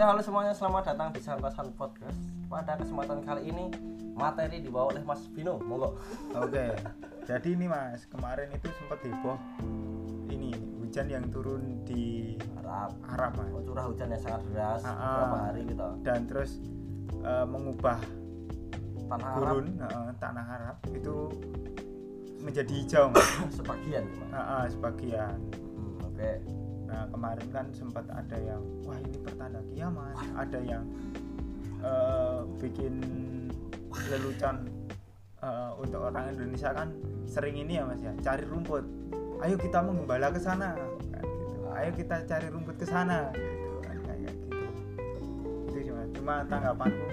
Ya halo semuanya, selamat datang di Santasan Podcast. Pada kesempatan kali ini materi dibawa oleh Mas Vino, monggo. Oke, jadi ini mas kemarin itu sempat heboh ini hujan yang turun di Arab. Arab mas Oh, curah hujan yang sangat deras beberapa hari gitu. dan terus eh, mengubah Tanah Arab gurun eh, tanah Arab itu menjadi hijau mas sebagian, Mas. Ah, sebagian. Hmm, Oke. Nah kemarin kan sempat ada yang wah ini pertanda kiamat, ada yang eh, bikin lelucon eh, untuk orang Indonesia kan sering ini ya mas ya cari rumput. Ayo kita mengembala ke sana, kan gitu. Ayo kita cari rumput ke sana, gitu kan kayak gitu. Itu. Cuma tanggapanku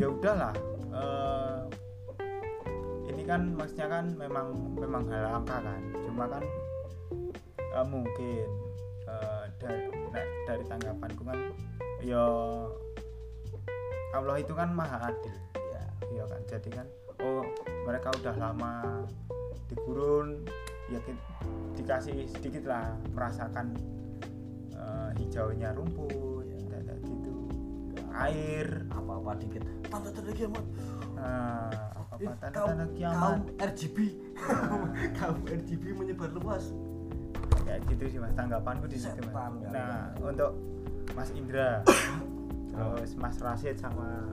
ya udahlah. eh, ini kan maksudnya kan memang memang hal langka kan. Cuma kan eh, mungkin eh, dari nek- dari tanggapanku kan ya Allah itu kan maha adil Ya. ya kan jadi kan oh mereka udah lama di gurun ya dikasih sedikit lah merasakan eh, hijaunya rumput dan kayak gitu air Apa-apa dikit. Tanda-tanda kiamat. nah, apa Eh, tanda-tanda kaum- kiamat Kaum RGB. kaum RGB menyebar luas. Kayak gitu sih mas. Tanggapanku di situ mas. Nah untuk Mas Indra terus Mas Rasid sama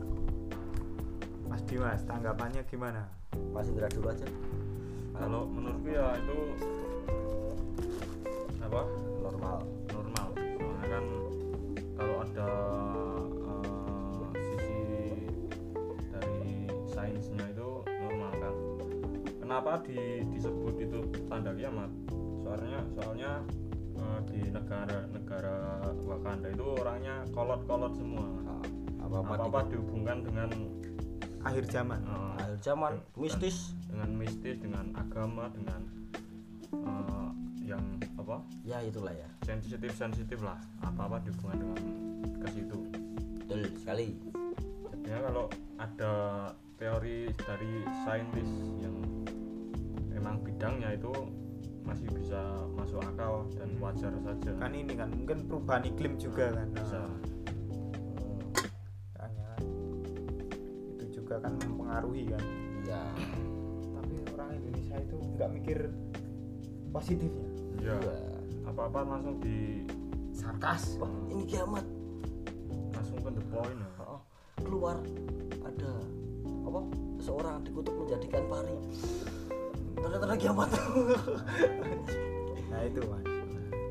Mas Dimas tanggapannya gimana? Mas Indra dulu aja. kalau menurutku ya itu apa? Normal. normal. Soalnya kan kalau ada eh, sisi dari sainsnya itu normal kan. Kenapa di, disebut itu tanda kiamat soalnya soalnya eh, di negara negara Wakanda itu orangnya kolot-kolot semua Apa-apa apa apa dikit. dihubungkan dengan akhir zaman eh, Akhir zaman mistis. dengan mistis dengan agama dengan eh, yang apa Ya itulah ya. sensitif sensitif lah apa apa dihubungkan dengan ke situ Betul sekali. jadinya kalau ada teori dari saintis yang memang bidangnya itu masih bisa masuk akal dan wajar saja kan ini kan mungkin perubahan iklim juga kan bisa Nah, makanya kan itu juga kan mempengaruhi kan Ya. tapi orang Indonesia itu nggak mikir positifnya ya Iya. apa apa langsung di sarkas Wah, ini kiamat. langsung ke the point ya. Oh, keluar ada apa? Seseorang dikutuk menjadikan pari. Tanda-tanda kiamat. nah itu mas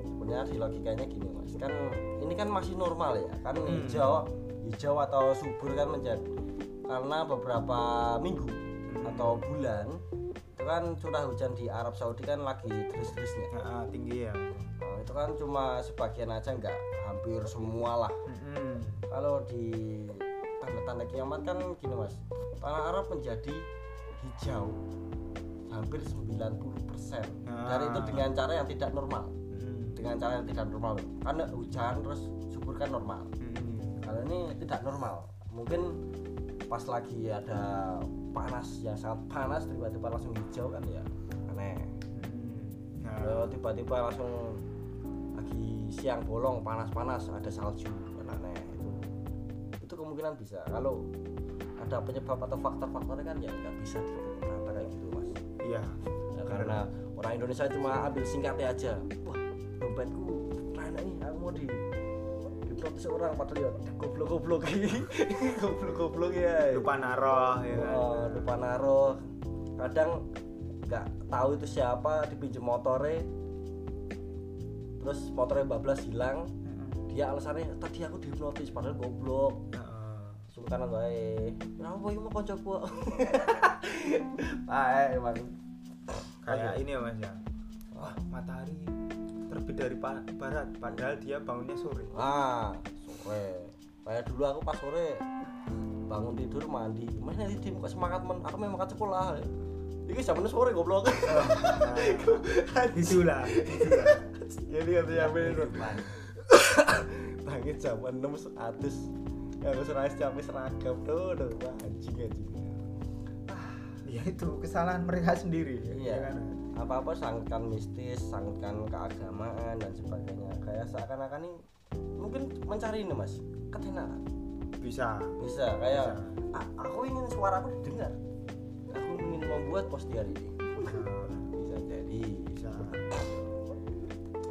Sebenarnya di logikanya gini mas, kan ini kan masih normal ya, kan Hmm. hijau, hijau atau subur kan menjadi karena beberapa minggu Hmm. atau bulan itu kan curah hujan di Arab Saudi kan lagi terus-terusnya. Nah, tinggi ya Nah, itu kan cuma sebagian aja nggak hampir semua lah. Mm-mm. Kalau di tanda-tanda kiamat kan gini mas, tanah Arab menjadi hijau hampir 90% dari itu Ah. dengan cara yang tidak normal. Mm. dengan cara yang tidak normal. Karena hujan terus subur kan normal. Mm-mm. kalau ini tidak normal. Mungkin pas lagi ada panas yang sangat panas tiba-tiba langsung hijau kan ya. Aneh. Mm. Nah, Kalau tiba-tiba langsung lagi siang bolong panas-panas ada salju kan aneh. Itu itu kemungkinan bisa. Kalau ada penyebab atau faktor-faktornya kan ya nggak bisa dikata kayak gitu mas iya. Ya, karena orang Indonesia cuma ambil singkatnya aja. Wah dompetku rana nih aku mau di diprotes orang padahal ya goblok-goblok goblok-goblok ya. Lupa naruh ya Oh, lupa naruh. Kadang nggak tahu itu siapa dipinjam motornya terus motornya bablas hilang. Dia alasannya tadi aku dihipnotis padahal goblok Sungkan wae kenapa ini mau koncoku ah emang kayak ini ya mas ya. Wah matahari terbit dari barat padahal dia bangunnya sore. Ah sore. Kayak dulu aku pas sore bangun tidur mandi. Mana nih tim kok semangat men. Aku memang ke sekolah. Ini zaman sore goblok. Itulah itulah. Jadi katanya bener bangkit jam 6 atus ya aku serah capek seragam tuh tuh wah, anjing anjing. Ya itu kesalahan mereka sendiri Iya. ya kan? Apa-apa sangkan mistis sangkan keagamaan dan sebagainya. Kayak seakan-akan ini mungkin mencari ini mas ketenaran. Bisa. Bisa kayak Bisa. "Ah, aku ingin suaraku didengar. Aku ingin membuat poster ini. Bisa jadi. Bisa.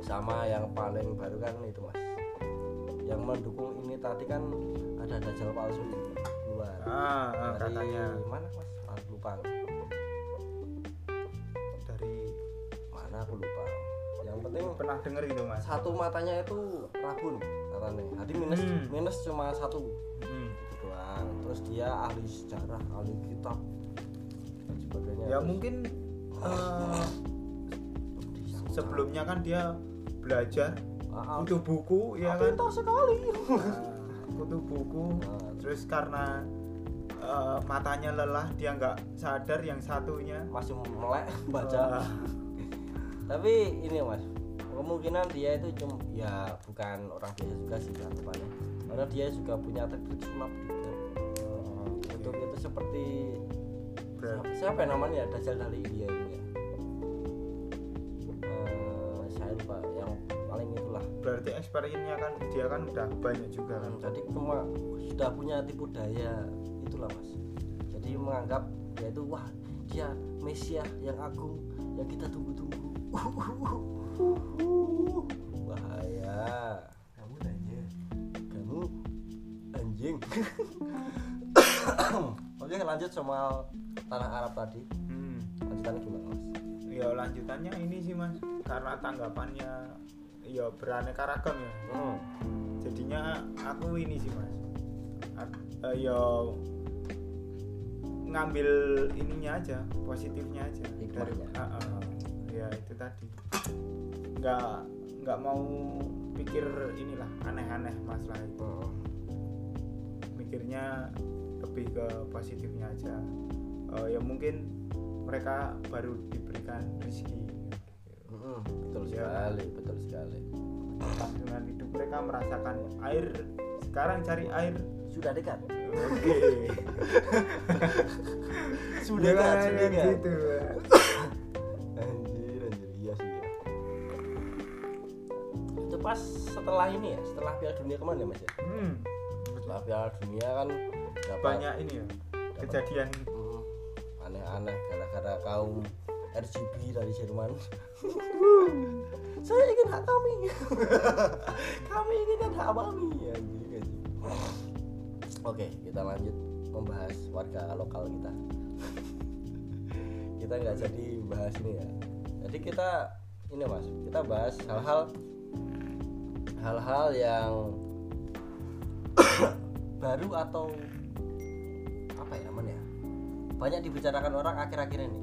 Sama yang paling baru kan itu mas. Yang mendukung ini tadi kan ada dajjal palsu di luar. Ah, ah, Dari katanya mana mas? Ah, lupa. Dari mana aku lupa. Yang penting pernah denger itu mas. satu matanya itu rabun katanya. Jadi minus Hmm. minus cuma satu. Hmm. itu doang. Terus dia ahli sejarah ahli kitab. Dan sebagainya. Ya Terus mungkin eh, di- sebelumnya kan dia belajar Ah, ah, butuh buku ya kan? pintar sekali Butuh buku Ah, terus karena eh, matanya lelah dia nggak sadar yang satunya. Masih melek baca. Ah, tapi ini mas kemungkinan dia itu cuma ya bukan orang biasa juga sih anggapannya karena dia juga punya teknik sulap juga untuk itu seperti berarti siapa yang namanya? Dajjal dari India ini ya berarti experience-nya kan dia kan udah banyak juga kan? Hmm, jadi cuma sudah punya tipu daya itulah mas. Jadi menganggap dia itu wah dia Mesias yang agung yang kita tunggu-tunggu. Bahaya. Kamu nanya kamu anjing. Oke lanjut sama tanah Arab tadi. Hmm. lanjutannya gimana mas? Ya lanjutannya ini sih mas. Karena tanggapannya ya beraneka ragam ya hmm. jadinya aku ini sih mas eh, ya ngambil ininya aja positifnya aja dari. Ah, ah. ya itu tadi nggak nggak mau pikir inilah aneh-aneh masalah itu Hmm. mikirnya lebih ke positifnya aja Eh, ya mungkin mereka baru diberikan rezeki Hmm, betul Ya. sekali betul sekali. Pas dengan hidup mereka merasakan air sekarang cari air. Sudah dekat. Oke. Sudah dekat sudah dekat. gitu anjir anjir iya sih ya itu pas setelah ini ya setelah piala dunia ke mana ya mas ya? Hmm, setelah piala dunia kan dapat banyak ini ya kejadian. Hmm, aneh-aneh gara-gara kaum RGB dari Jerman. Saya ingin hak kami. Kami ingin hak kami anjir anjir oke kita lanjut membahas warga lokal kita. Kita nggak jadi bahas ini ya. Jadi kita ini mas kita bahas hal-hal hal-hal yang baru atau apa ya namanya ya? banyak dibicarakan orang akhir-akhir ini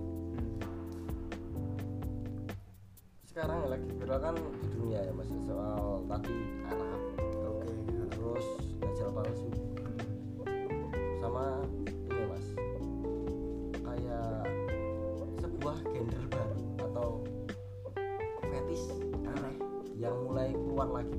sekarang lagi viral kan di dunia ya mas soal tadi Arab oke terus dajjal palsu. Sama ini mas. Kayak sebuah gender baru atau fetish aneh yang mulai keluar lagi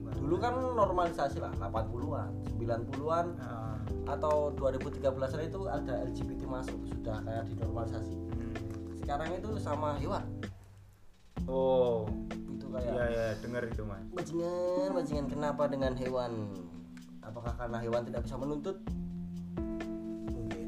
mas. Dulu kan normalisasi lah 80-an 90-an Ah, atau 2013 itu ada LGBT masuk sudah kayak dinormalisasi. Hmm. sekarang itu sama hewan oh. Itu kayak iya ya dengar itu mas. Bajingan bajingan kenapa dengan hewan? Apakah karena hewan tidak bisa menuntut? Mungkin.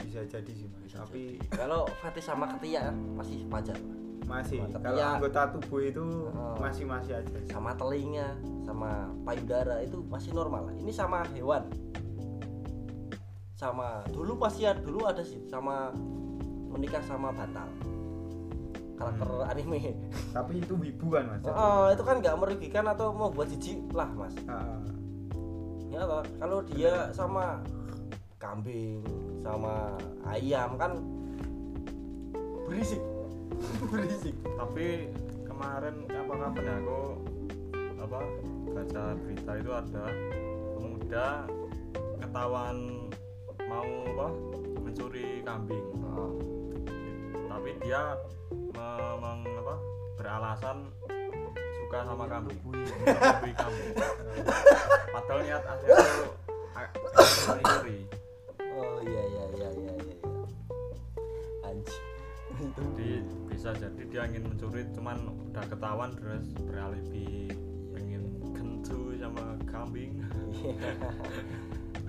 Bisa jadi sih mas. Bisa tapi jadi. kalau fetish sama ketiak masih wajar masih. Sama kalau ketiak. anggota tubuh itu Oh. masih masih aja. Sama telinga sama payudara itu masih normal lah. ini sama hewan. Sama dulu pasti ada dulu ada sih sama menikah sama batal. Karakter Hmm. anime. Tapi itu wibu kan mas? Oh, itu kan nggak merugikan atau mau buat jijik lah mas. Ah, ya toh. kalau dia sama kambing sama ayam kan berisik. Berisik. Tapi kemarin apa kapan ya aku apa baca berita itu ada pemuda ketahuan mau apa mencuri kambing. Oh, tapi dia me- meng- apa, beralasan suka sama kambing. Mencuri kambing padahal niat aslinya itu oh iya iya iya iya iya iya. anjing. Itu jadi bisa jadi dia ingin mencuri cuman udah ketahuan terus beralibi pengen kentu sama kambing.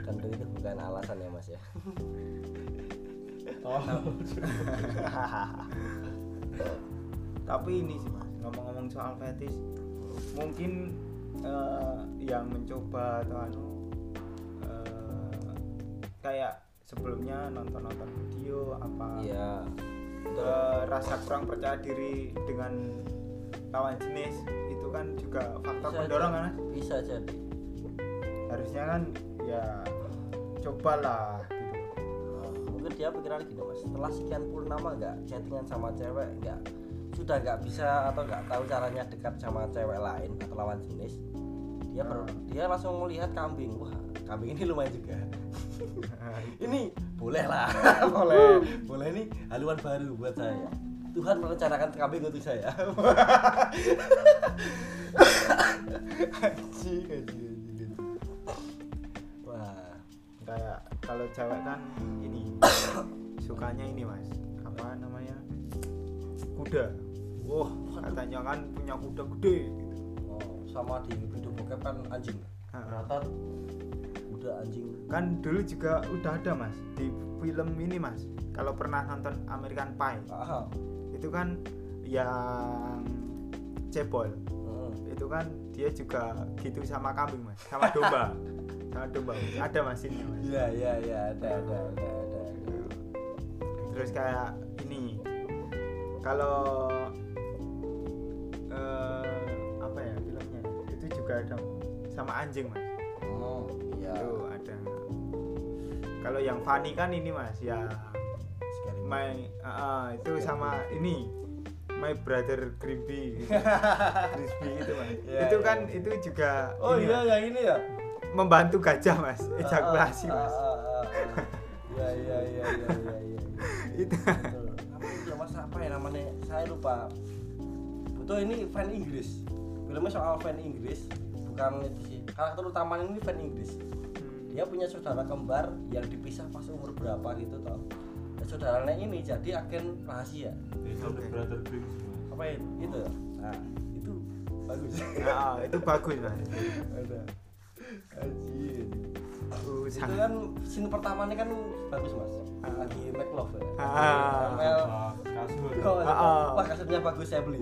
Kan itu bukan alasan ya mas ya tapi ini sih mas ngomong-ngomong soal fetish mungkin eh, yang mencoba atau anu eh, kayak sebelumnya nonton-nonton video apa betul eh, rasa kurang percaya diri dengan lawan jenis itu kan juga faktor Bisa pendorong jadi. kan bisa jadi. Harusnya kan ya cobalah mungkin dia pikirannya gini mas. Setelah sekian purnama nggak chattingan sama cewek nggak sudah nggak bisa atau nggak tahu caranya dekat sama cewek lain atau lawan jenis dia ber- dia langsung melihat kambing. Wah kambing ini lumayan juga. Ini boleh lah. Boleh. Boleh ini haluan baru buat saya. Tuhan merencanakan kambing untuk saya. Anjing anjing. Kalau cewek kan ini sukanya ini mas. Apa namanya? Kuda. Wah katanya kan punya kuda gede gitu. Oh, sama di video bokep kan anjing. Rata udah anjing. Kan dulu juga udah ada mas di film ini mas. Kalau pernah nonton American Pie. Ah itu kan yang cebol. Heeh. itu kan dia juga gitu sama kambing mas sama domba domba Mas. ada mas. Ini mas. Iya iya iya. Ada ada ada ada, ada. terus kayak ini. Kalau eh, apa ya filmnya itu juga ada sama anjing mas. Oh iya. Itu ada. Kalau yang funny kan ini mas ya Scary my ah, itu sama ini. My brother Crispy Crispy itu mas. Iya, itu iya. kan itu juga oh ini, iya Mas, yang ini ya membantu gajah mas. Ejakulasi Ah, ah, mas. ah, ah, ah. iya iya iya iya iya iya itu. Ya mas apa ya namanya? Saya lupa. Betul ini fan Inggris. Filmnya soal fan Inggris bukan itu sih karakter utamanya ini fan Inggris. Dia punya saudara kembar yang dipisah pas umur berapa gitu toh. Dan saudaranya ini jadi agen rahasia. Apa itu itu nah itu bagus. Ah, itu bagus mas. Ada Anjir. Uh, itu kan scene pertamanya kan bagus mas. Ah. lagi make love ya Ah. Mel. Kasur Ah, ah. wah kasetnya bagus saya beli.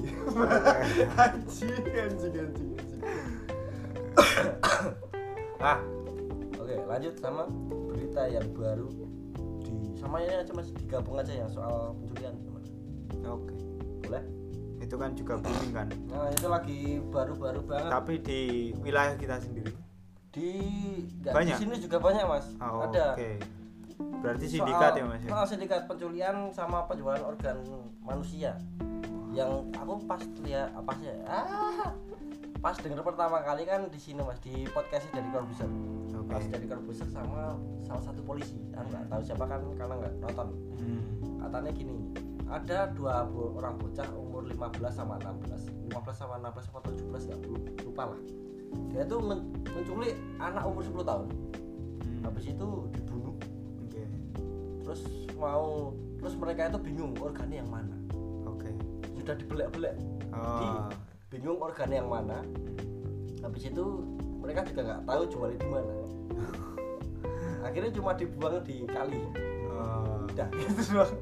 Anjing anjing anjing anjing. Ah. Oke lanjut sama berita yang baru di sama ini aja mas. Digabung aja yang soal pencurian gimana oke. Boleh? Itu kan juga booming kan? Nah itu lagi baru-baru banget. Tapi di wilayah kita sendiri di nggak, Banyak? di sini juga banyak mas. Oh, ada. oke. Berarti sindikat ya mas ya? Ah, sindikat penculian sama penjualan organ manusia. Yang aku pas lihat apa sih ah pas denger pertama kali kan di sini mas di podcastnya dari Corbuzier Oke. pas dari Corbuzier sama salah satu polisi. Aku nggak tahu siapa kan karena nggak nonton. Hmm. katanya gini ada dua orang bocah umur 15 sama 16 15 sama 16 sama 17 ya lupa lah dia tuh men- menculik anak umur 10 tahun Hmm. habis itu dibunuh Oke. terus mau terus mereka itu bingung organnya yang mana Oke. sudah dibelek-belek Oh. bingung organnya yang mana habis itu mereka juga nggak tahu jualnya di mana akhirnya cuma dibuang di kali Oh. udah gitu doang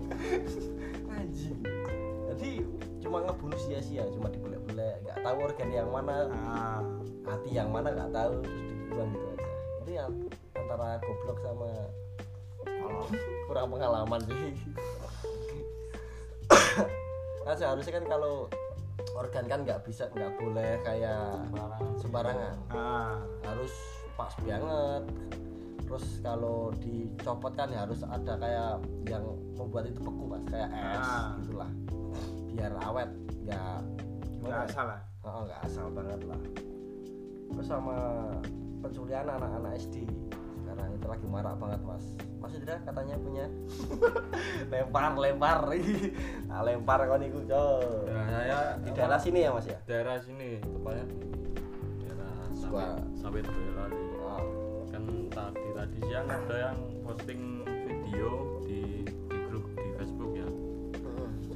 jadi cuma ngebunuh sia-sia cuma dibelek-belek nggak tahu organ yang mana Ah. hati yang mana nggak tahu terus dibuang gitu aja itu yang antara goblok sama kurang pengalaman sih kan seharusnya kan kalau organ kan nggak bisa nggak boleh kayak sembarangan Ah. harus pas banget terus kalau dicopot kan harus ada kayak yang membuat itu beku mas kayak es Ah. gitulah biar awet nggak Nggak ya? salah. Oh, nggak asal banget lah. Terus sama penculian anak-anak SD sekarang itu lagi marak banget mas. Mas Indra katanya punya lempar lempar, nah, lempar kon iku cok. ya saya Di daerah sini ya mas ya. daerah sini tepatnya daerah sawit sawit Boyolali Oh, kan tadi tadi siang ada yang posting video di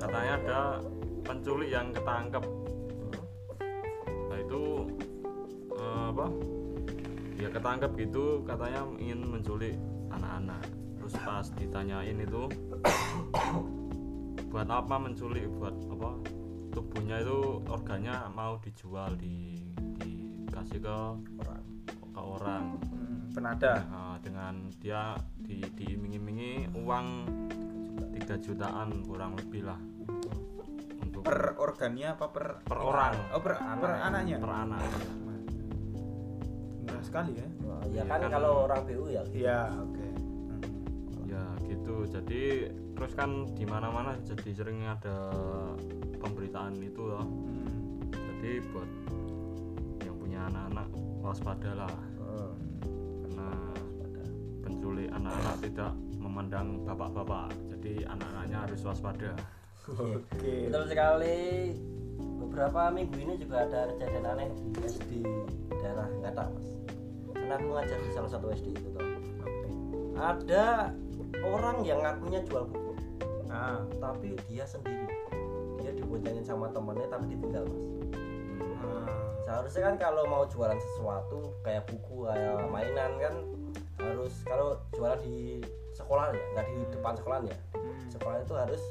katanya ada penculik yang ketangkep. Nah itu eh, apa? Dia ketangkep gitu katanya ingin menculik anak-anak. Terus pas ditanyain itu buat apa menculik? Buat apa? Tubuhnya itu organnya mau dijual di dikasih ke orang. ke orang. Hmm, penada. Nah, dengan dia di diiming-imingi uang 3 jutaan kurang lebih lah untuk per organnya apa per Per orang. oh per, per anaknya per anak murah sekali ya Nah, ya Iya kan, kan. kalau orang BU ya gitu. iya oke Hmm. ya gitu jadi terus kan di mana mana jadi sering ada pemberitaan itu loh Hmm. jadi buat yang punya anak-anak waspada lah Hmm. karena penculik anak-anak tidak memandang bapak-bapak jadi anak-anaknya harus waspada. Oke. Betul sekali. Beberapa minggu ini juga ada kejadian aneh di SD daerah Ngata mas. Karena aku ngajar di salah satu SD itu toh. Oke. ada orang yang ngakunya jual buku ah. Tapi dia sendiri. Dia diboncengin sama temennya tapi ditinggal mas. Hmm. ah. seharusnya kan kalau mau jualan sesuatu kayak buku kayak mainan kan harus kalau jualan di sekolah ya nggak di depan sekolahnya Hmm. sekolah itu harus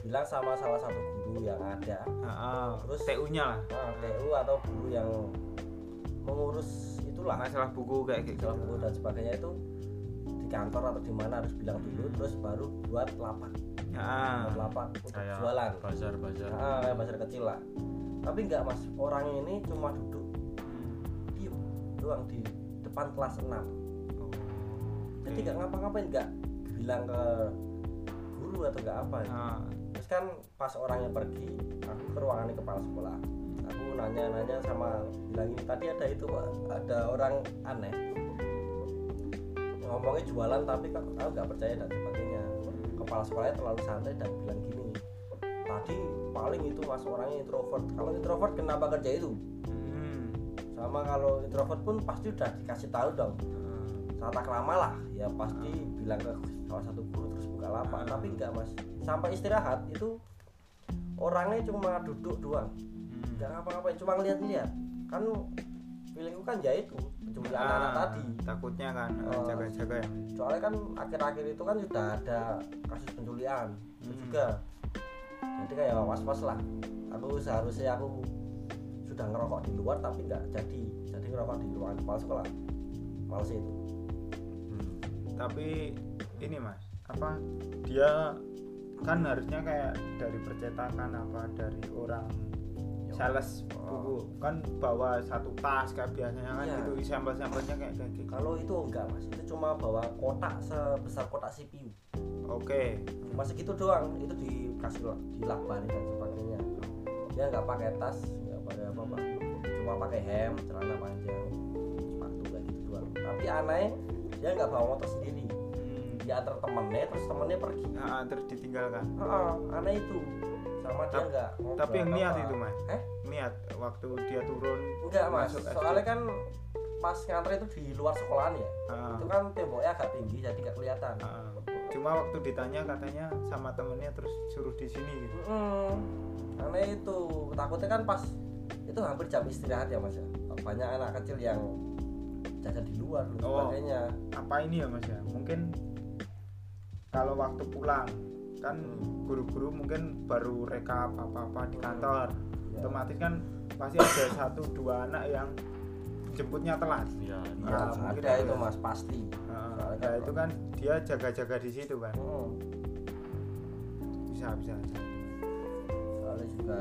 bilang sama salah satu guru yang ada. Ah, ah. Terus- TU-nya lah. Nah, TU atau guru yang mengurus itulah. Masalah buku kayak gitu. Masalah buku dan sebagainya itu di kantor atau di mana harus bilang dulu terus baru buat lapak. Ah buat lapak untuk kayak jualan. bazar bazar nah, kayak pasar kecil lah. Tapi nggak mas. Orang ini cuma duduk Hmm. diem doang di depan kelas 6 Oh, jadi oke. nggak ngapa-ngapain nggak bilang ke guru atau nggak apa. Ah, terus kan pas orangnya pergi aku ke ruangan kepala sekolah. Aku nanya-nanya sama bilang ini tadi ada itu pak. Ada orang aneh. Ngomongnya jualan tapi kok aku nggak percaya dan sebagainya. Kepala sekolahnya terlalu santai dan bilang gini tadi paling itu mas orangnya introvert. Kalau introvert kenapa kerja itu? Hmm. sama kalau introvert pun pasti udah dikasih tahu dong Tata krama lah ya pasti bilang ke salah satu guru terus buka lapak. Tapi enggak mas. Sampai istirahat itu orangnya cuma duduk doang. Hmm. nggak ngapa-ngapain cuma ngeliat-ngeliat. Kan feelingku kan ya itu penculik Ah, anak-anak tadi. takutnya kan Oh. jaga-jaga yang soalnya kan akhir-akhir itu kan sudah ada kasus penculikan itu Hmm. juga. Jadi kayak was-was lah. Aku seharusnya aku sudah ngerokok di luar tapi nggak jadi. Jadi ngerokok di ruangan kepala sekolah. Males itu. Hmm. Tapi ini mas apa dia kan harusnya kayak dari percetakan apa dari orang sales buku kan bawa satu tas kayak biasanya kan Iya. gitu sampel-sampelnya kayak kayak gitu. Kalau itu enggak mas itu cuma bawa kotak sebesar kotak CPU oke. Cuma segitu doang itu dikasih la- dilakbani dan sebagainya. Dia nggak pakai tas nggak pakai apa apa cuma pakai hem celana panjang sepatu kayak gitu doang. Tapi aneh dia nggak bawa motor sendiri. Hmm. dia antar temennya terus temennya pergi. Ah, terus ditinggalkan. Ah, aneh itu. Sama dia Tap- nggak tapi yang niat itu mas? Eh? Niat waktu dia turun enggak mas. soalnya kan pas ngantre itu di luar sekolahan ya. Ah, itu kan temboknya agak tinggi jadi nggak kelihatan. Ah. cuma waktu ditanya katanya sama temennya terus suruh di sini gitu. Mm-mm. aneh itu. Takutnya kan pas itu hampir jam istirahat ya mas ya? Banyak anak kecil yang jajan di luar dan Oh. sebagainya apa ini ya mas ya mungkin kalau waktu pulang kan Hmm. guru-guru mungkin baru rekap apa-apa di kantor Ya. otomatis kan pasti ada satu dua anak yang jemputnya telat ya ya mungkin ada itu mas pasti Nah, nah, itu kan dia jaga-jaga di situ kan Mm. bisa bisa bisa. soalnya juga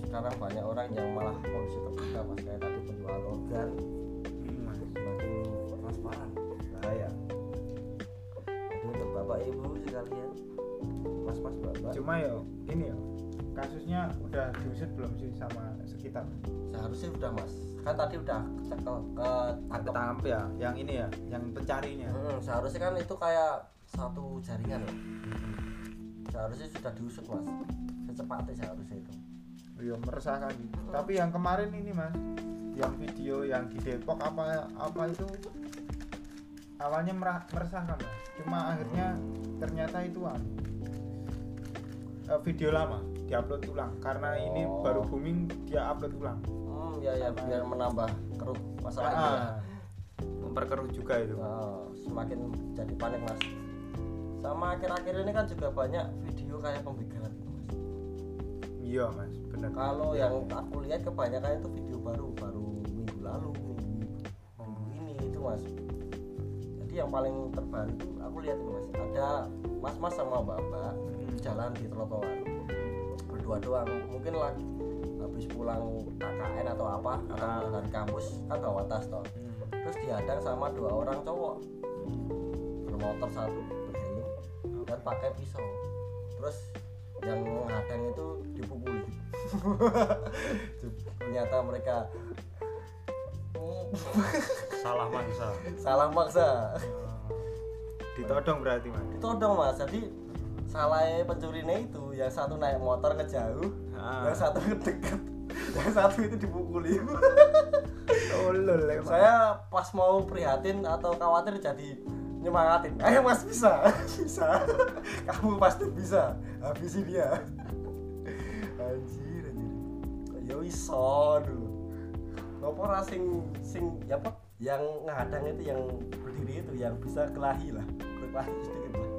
sekarang banyak orang yang malah kondisi terbuka mas kayak tadi penjual organ Hmm, transparan bahaya. Jadi untuk bapak ibu sekalian. Mas mas bapak. Cuma ya ini ya kasusnya udah diusut belum sih sama sekitar? Seharusnya udah mas. Kan tadi udah cekel ke tangkep. ketangkep ya yang ini ya yang pencarinya. Hmm, seharusnya kan itu kayak satu jaringan loh. Seharusnya sudah diusut mas. Secepatnya seharusnya itu. ya meresahkan. Tapi yang kemarin ini mas yang video yang di Depok apa apa itu awalnya merah- meresahkan mas. Cuma akhirnya ternyata itu eh, video lama diupload ulang. Karena ini Oh. baru booming dia upload ulang. Hmm ya ya Sama- biar menambah keruh masalah ini. ya. Ah, memperkeruh juga itu. Nah, semakin jadi panik mas. Sama akhir-akhir ini kan juga banyak video kayak pembegalan itu mas. Iya mas. Bener kalau yang aku lihat kebanyakan itu video baru baru minggu lalu minggu minggu ini itu mas jadi yang paling terbaru itu aku lihat itu mas. Ada mas-mas sama mbak-mbak Hmm. jalan di trotoar berdua doang. Mungkin lagi habis pulang KKN atau apa atau Ah. pulang dari kampus kan bawa tas toh. Hmm. terus dihadang sama dua orang cowok. Bermotor satu berhelm dan pakai pisau. Terus yang menghadang itu dipukuli. Ternyata mereka salah mangsa salah maksa. Ditodong berarti mas. Ditodong mas. Jadi salah pencurinya itu yang satu naik motor ngejauh Ah. yang satu ngedeket yang satu itu dipukuli. Tolol Mas. saya pas mau prihatin atau khawatir jadi nyemangatin. Ayo mas bisa? Bisa. Kamu pasti bisa. Habisi dia. Anjir anjir. Yo iso dulu ngopo sing sing ya apa yang ngadang itu yang berdiri itu yang bisa kelahi lah. Kelahi sedikit lah.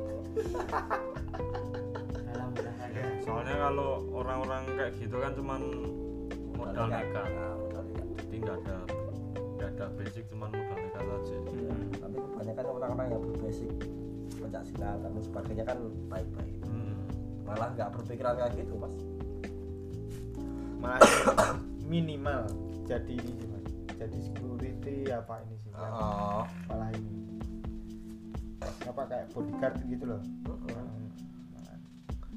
Soalnya kalau orang-orang kayak gitu kan cuman modal nekat. Nah, modal nekat. jadi nggak ada nggak ada basic cuman modal nekat aja. Hmm. tapi kebanyakan orang-orang yang berbasic pencak silat dan sebagainya kan baik-baik. Hmm. malah nggak berpikiran kayak gitu mas. Malah minimal jadi jadi security apa ini sih oh malah ini apa kayak bodyguard gitu loh.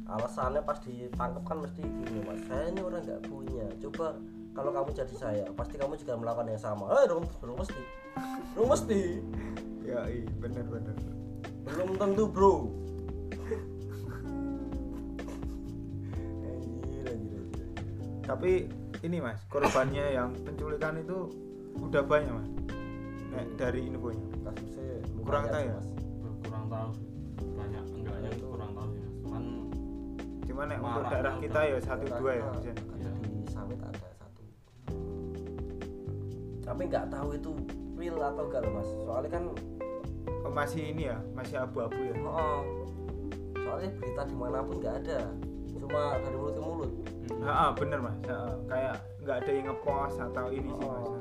Alasannya pas ditangkap kan mesti gini mas. Saya ini orang nggak punya. Coba kalau kamu jadi saya pasti kamu juga melakukan yang sama. Eh dong belum mesti. Belum mesti. Ya iya bener bener. Belum tentu bro. Anjir anjir anjir tapi ini mas korbannya yang penculikan itu udah banyak mas. Nek, dari infonya kasusnya Kurang tahu ya? mas. Kurang tahu sih. banyak enggaknya itu kurang tahu sih mas. Cuman cuma nek untuk daerah kita ya satu dua ya mas ya. kita di sawit ada satu. Tapi nggak tahu itu real atau enggak loh mas. Soalnya kan Oh, masih ini ya? Masih abu-abu ya? Oh, soalnya berita di mana pun nggak ada. Cuma dari mulut ke mulut. Ah, bener mas. Kayak nggak ada yang ngepost atau ini sih mas. Oh.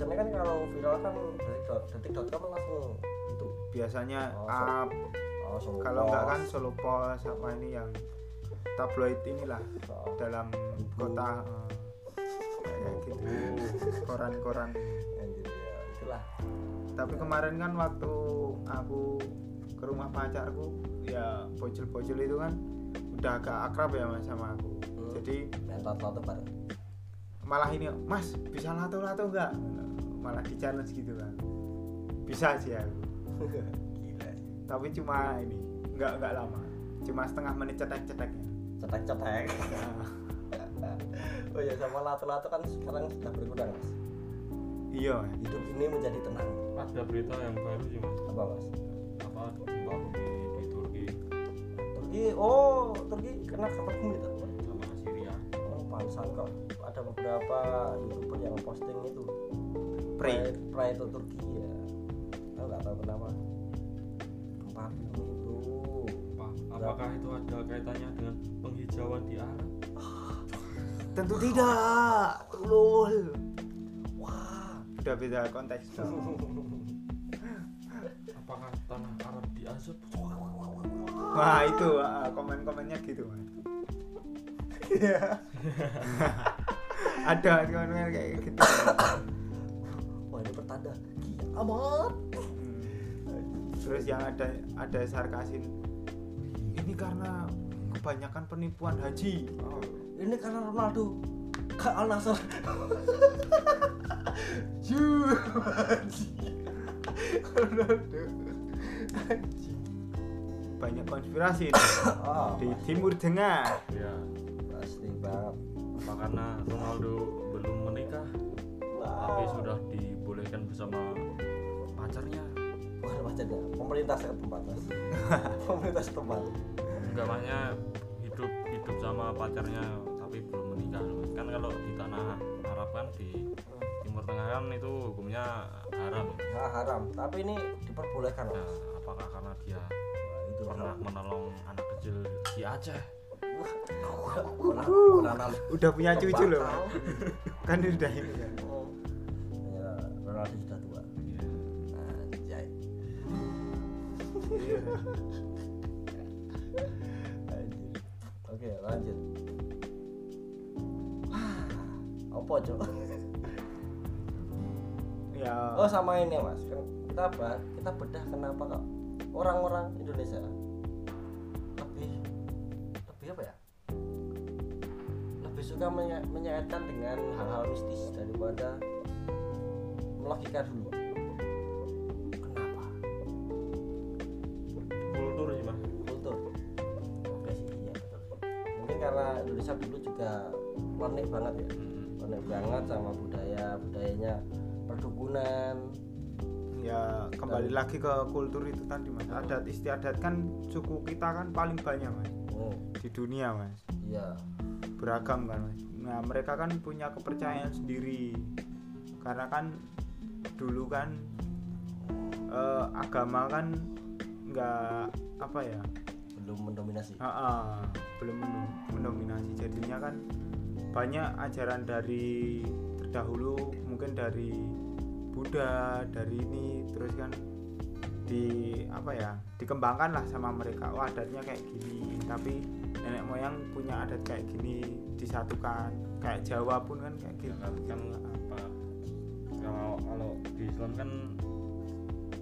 Biasanya kan kalau viral kan detik detik.com langsung itu biasanya Oh, up. oh, kalau nggak post. kan solo post apa ini yang tabloid inilah Oh, dalam kota eh, kayak gitu. Koran-koran. Anjir, ya, itulah. Tapi kemarin kan waktu aku ke rumah pacarku ya bocil-bocil itu kan udah agak akrab ya mas sama aku. Hmm. jadi mental lato bareng malah ini mas bisa lato-lato nggak malah di challenge gitu kan. Bisa sih aku. Gila. Tapi cuma ini nggak nggak lama. Cuma setengah menit cetek cetek Nah, oh ya sama lato lato kan sekarang sudah berkurang mas. Iya. Mas. hidup ini menjadi tenang. Ada berita yang baru sih mas? Apa mas? Apa gempa bumi di Turki? Turki? Oh Turki kena gempa bumi tuh sama Syria. Oh pansan kok. Ada beberapa youtuber yang posting itu Pray. pray to Turki ya. Aku nggak tahu kenapa. Gempa bumi Apa- apakah itu ada kaitannya dengan penghijauan di Arab? Tentu tidak. Lol wah. Udah beda konteks apakah tanah Arab di Azab wah itu komen-komennya gitu mas. Iya. ada komen kayak gitu wah ini pertanda. Kiamat Hmm. terus yang ada ada sarkasin ini karena kebanyakan penipuan haji. Oh, ini karena Ronaldo. Ke Al anjing. Ronaldo banyak konspirasi oh, di timur tengah. Ya pasti banget apa karena Ronaldo belum menikah tapi sudah dibolehkan bersama pacarnya. Bukan macamnya pemerintah setempat mas pemerintah setempat. Enggak makanya hidup sama pacarnya tapi belum menikah. Mas. kan kalau di tanah Arab kan di Timur Tengah kan itu hukumnya haram. Nah, haram. Tapi ini diperbolehkan nah, apakah karena dia Nah, itu pernah menolong anak kecil di Aceh? Pernah pernah nal- udah punya cucu loh kan udah ini kan Ronaldo sudah tua Iya. Anjay. Iya. Anjir. Oke, lanjut. Apa, Cok? ya Oh, sama ini, Mas. Kan kita apa? Kita bedah kenapa kok orang-orang Indonesia lebih lebih apa ya? Lebih suka menye- menyaitkan dengan hal-hal mistis daripada melogika dulu. Kenapa? kultur sih mas. Kultur. Oke sih iya betul. Mungkin karena Indonesia dulu juga unik banget ya. Mm. unik banget sama budaya budayanya perdukunan. Ya kembali lagi ke kultur itu tadi mas. Adat istiadat kan suku kita kan paling banyak mas. Oh di dunia mas. Iya. Beragam kan mas. Nah mereka kan punya kepercayaan sendiri. Karena kan dulu kan eh, agama kan nggak apa ya? Belum mendominasi. Ah, ah, belum men- mendominasi. Jadinya kan banyak ajaran dari terdahulu mungkin dari Buddha dari ini terus kan di apa ya dikembangkan lah sama mereka. Oh adatnya kayak gini tapi nenek moyang punya adat kayak gini disatukan. Kayak Jawa pun kan kayak Ya, gitu kan, kan apa kalau di Islam kan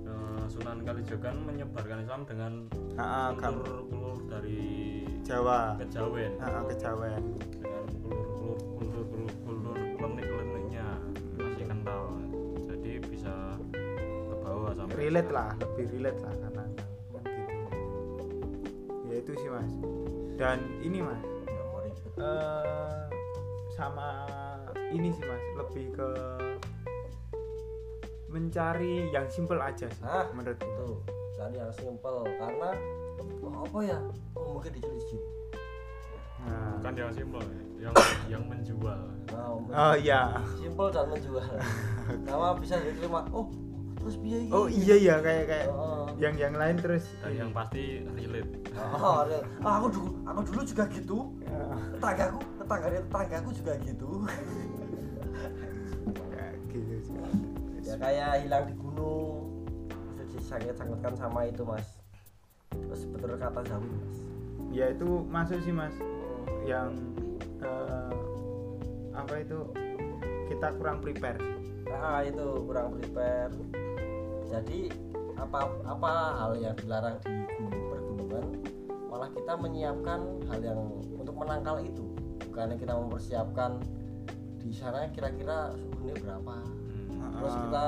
eh, Sunan Kalijaga kan menyebarkan Islam dengan Ah, ah, kultur dari Jawa. kejawen. Ah, ah, kejawen. Dengan kultur kultur kultur kultur, kultur klenik kleniknya masih kental. Jadi bisa ke bawah sampai relate lah lebih relate lah karena kan gitu. Ya itu sih mas. Dan ini mas eh sama ini sih mas lebih ke mencari yang simple aja sih Ah, menurut itu cari yang simple karena oh, apa ya? Oh, mungkin jin nah, bukan yang simpel yang yang menjual. Nah, oh iya. simple dan menjual. Sama bisa diterima oh terus biaya oh iya iya kayak kayak oh, yang yang lain terus. Dan yang pasti relate. Oh, real. Ah, aku dulu aku dulu juga gitu. Ah, tetanggaku tetangga tetanggaku juga gitu. Kayak gitu sih ya kayak hilang di gunung. Terus disangkut-sangkutkan sama itu mas. Terus betul kata Zawi mas. Ya itu masuk sih mas. Yang eh, apa itu? Kita kurang prepare. Nah itu kurang prepare. Jadi apa apa hal yang dilarang di gunung pergunungan malah kita menyiapkan hal yang untuk menangkal itu. Bukannya kita mempersiapkan di sana kira-kira suhunya berapa. Terus Ah. kita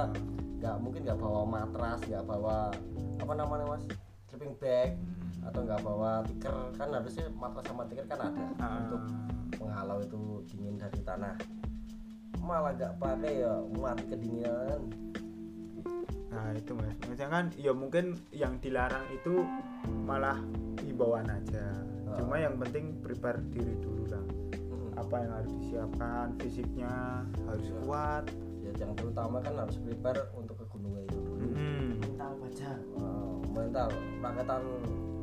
nggak mungkin nggak bawa matras nggak bawa apa namanya mas sleeping bag atau nggak bawa tikar kan harusnya matras sama tikar kan ada Ah. untuk menghalau itu dingin dari tanah malah nggak pakai ya mati kedinginan Nah itu mas, maksudnya kan ya mungkin yang dilarang itu malah himbauan aja. Ah. Cuma yang penting prepare diri dulu lah. Hmm. Apa yang harus disiapkan, fisiknya harus Iya. kuat. Ya yang terutama kan harus prepare untuk ke gunung itu dulu. Hmm. mental baja. Wow, mental. Rakyatan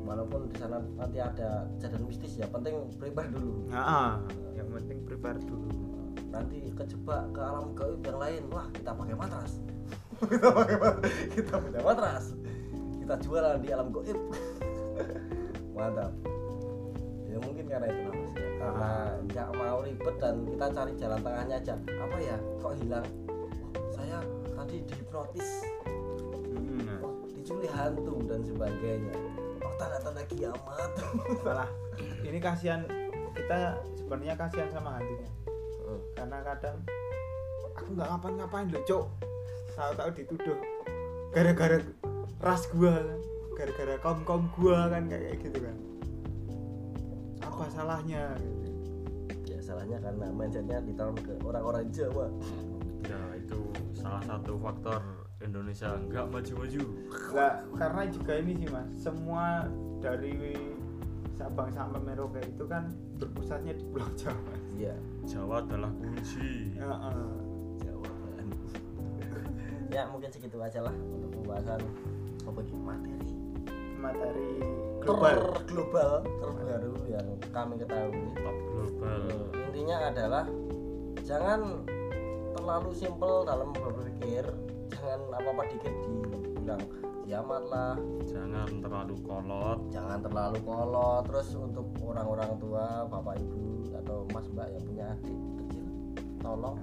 walaupun di sana nanti ada kejadian mistis ya penting prepare dulu. Nah, ah, yang penting prepare dulu. nanti kejebak ke alam gaib yang lain wah kita pakai matras. Kita pakai mat- kita punya matras. Kita jualan di alam gaib. Mantap. Ya mungkin karena itu mas ya karena nggak mau ribet dan kita cari jalan tengahnya aja. Apa ya? Kok hilang? oh, tadi dihipnotis Hmm. oh, diculik hantu dan sebagainya oh tanda-tanda kiamat Malah ini kasihan kita sebenarnya kasihan sama hantunya. Hmm. Karena kadang aku nggak ngapain-ngapain loh, Cok. Tahu-tahu dituduh gara-gara ras gua. Gara-gara kaum-kaum gua kan kayak gitu kan. Apa salahnya? ya salahnya karena mindsetnya ditanam ke orang-orang Jawa salah satu faktor Indonesia. Nggak maju-maju. Lah, karena juga ini sih mas, semua dari Sabang sampai Merauke itu kan berpusatnya di Pulau Jawa. Iya. Jawa adalah kunci. Ya, eh. jawaban ya mungkin segitu aja lah untuk pembahasan apa gitu materi. Materi global. global terbaru yang kami ketahui. Top global. Eh, intinya adalah jangan terlalu simpel dalam berpikir jangan apa apa dikit dibilang kiamat lah. Jangan terlalu kolot. Jangan terlalu kolot. Terus untuk orang-orang tua bapak ibu atau mas mbak yang punya adik kecil tolong.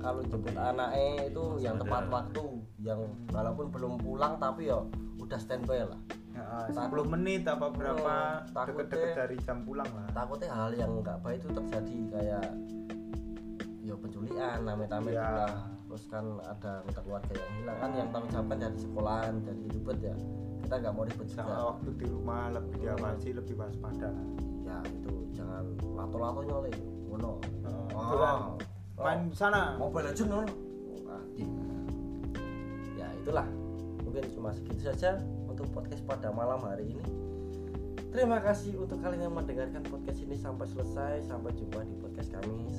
Kalau jemput anaknya itu yang tepat Ada. waktu yang walaupun belum pulang tapi ya udah standby lah. Ya, eh, 10 menit apa berapa Hmm, takutnya- deket-deket dari jam pulang lah. takutnya hal yang nggak baik itu terjadi kayak ya penculikan name-name Iya. hilang terus kan ada anggota keluarga yang hilang. Kan yang tanggung jawab dari sekolahan jadi ribet ya. Kita nggak mau ribet sama juga waktu di rumah lebih diawasi lebih waspada. Ya itu jangan lato-lato nyolek ngono. Oh, aturan. oh. main sana. Mobile Legends ngono ya itulah. Mungkin cuma segitu saja untuk podcast pada malam hari ini. Terima kasih untuk kalian yang mendengarkan podcast ini sampai selesai. Sampai jumpa di podcast kami